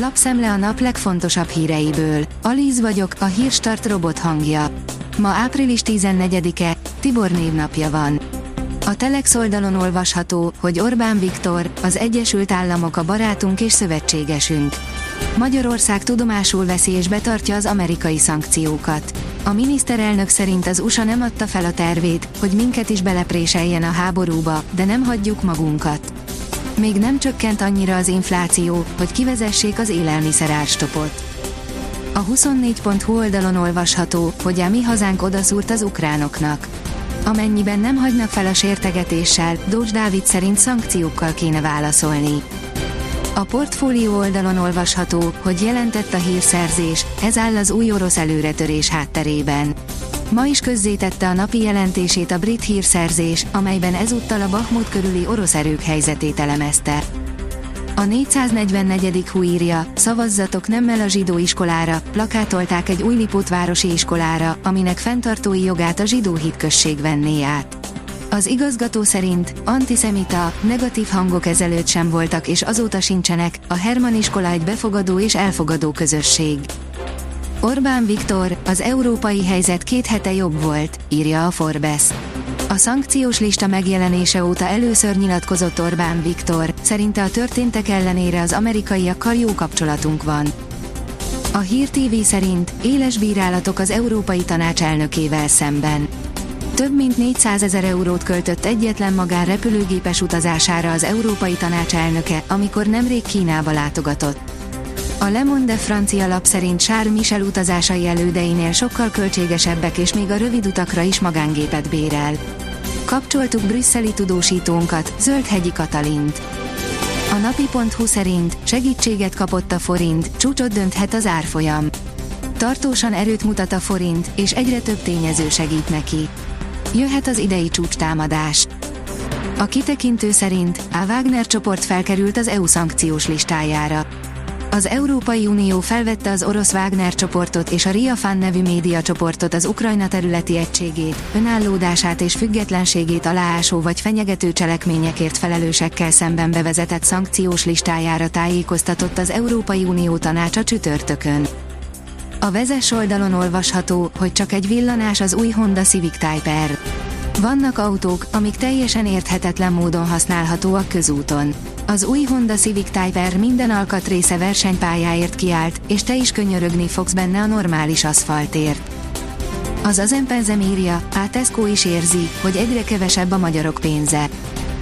Lapszemle a nap legfontosabb híreiből. Alíz vagyok, a hírstart robot hangja. Ma április 14-e, Tibor névnapja van. A Telex oldalon olvasható, hogy Orbán Viktor, az Egyesült Államok a barátunk és szövetségesünk. Magyarország tudomásul veszi és betartja az amerikai szankciókat. A miniszterelnök szerint az USA nem adta fel a tervét, hogy minket is belepréseljen a háborúba, de nem hagyjuk magunkat. Még nem csökkent annyira az infláció, hogy kivezessék az élelmiszer árstopot. A 24.hu oldalon olvasható, hogy a mi hazánk odaszúrt az ukránoknak. Amennyiben nem hagynak fel a sértegetéssel, Dócs Dávid szerint szankciókkal kéne válaszolni. A portfólió oldalon olvasható, hogy jelentett a hírszerzés, ez áll az új orosz előretörés hátterében. Ma is közzétette a napi jelentését a brit hírszerzés, amelyben ezúttal a Bahmut körüli orosz erők helyzetét elemezte. A 444. hú írja, szavazzatok nemmel a zsidó iskolára, plakátolták egy új Lipótvárosi iskolára, aminek fenntartói jogát a zsidó hitközség venné át. Az igazgató szerint antiszemita, negatív hangok ezelőtt sem voltak és azóta sincsenek, a Herman iskola egy befogadó és elfogadó közösség. Orbán Viktor, az európai helyzet két hete jobb volt, írja a Forbes. A szankciós lista megjelenése óta először nyilatkozott Orbán Viktor, szerinte a történtek ellenére az amerikaiakkal jó kapcsolatunk van. A Hír TV szerint éles bírálatok az Európai Tanács elnökével szemben. Több mint 400 ezer eurót költött egyetlen magán repülőgépes utazására az Európai Tanács elnöke, amikor nemrég Kínába látogatott. A Le Monde francia lap szerint Charles Michel utazásai elődeinél sokkal költségesebbek és még a rövid utakra is magángépet bérel. Kapcsoltuk brüsszeli tudósítónkat, Zöldhegyi Katalint. A napi.hu szerint segítséget kapott a forint, csúcsot dönthet az árfolyam. Tartósan erőt mutat a forint, és egyre több tényező segít neki. Jöhet az idei csúcstámadás. A kitekintő szerint a Wagner csoport felkerült az EU szankciós listájára. Az Európai Unió felvette az orosz Wagner csoportot és a Riafan nevű média csoportot az Ukrajna területi egységét, önállódását és függetlenségét aláásó vagy fenyegető cselekményekért felelősekkel szemben bevezetett szankciós listájára tájékoztatott az Európai Unió tanácsa csütörtökön. A vezes oldalon olvasható, hogy csak egy villanás az új Honda Civic Type R. Vannak autók, amik teljesen érthetetlen módon használhatóak közúton. Az új Honda Civic Type R minden alkatrésze versenypályáért kiállt, és te is könyörögni fogsz benne a normális aszfaltért. Az az empenzem írja, a Tesco is érzi, hogy egyre kevesebb a magyarok pénze.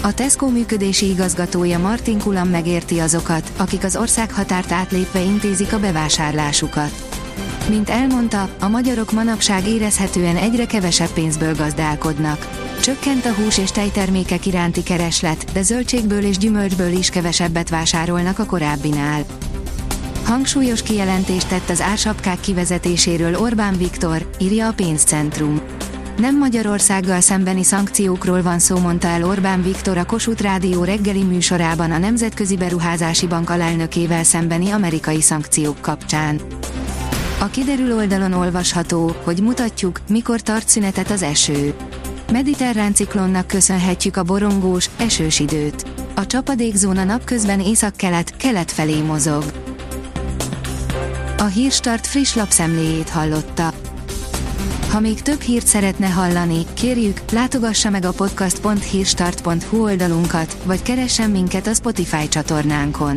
A Tesco működési igazgatója Martin Kulam megérti azokat, akik az ország határt átlépve intézik a bevásárlásukat. Mint elmondta, a magyarok manapság érezhetően egyre kevesebb pénzből gazdálkodnak. Csökkent a hús és tejtermékek iránti kereslet, de zöldségből és gyümölcsből is kevesebbet vásárolnak a korábbinál. Hangsúlyos kijelentést tett az ársapkák kivezetéséről Orbán Viktor, írja a pénzcentrum. Nem Magyarországgal szembeni szankciókról van szó, mondta el Orbán Viktor a Kossuth Rádió reggeli műsorában a Nemzetközi Beruházási Bank alelnökével szembeni amerikai szankciók kapcsán. A kiderül oldalon olvasható, hogy mutatjuk, mikor tart szünetet az eső. Mediterrán ciklonnak köszönhetjük a borongós, esős időt. A csapadékzóna napközben észak-kelet, kelet felé mozog. A Hírstart friss lapszemléjét hallotta. Ha még több hírt szeretne hallani, kérjük, látogassa meg a podcast.hírstart.hu oldalunkat, vagy keressen minket a Spotify csatornánkon.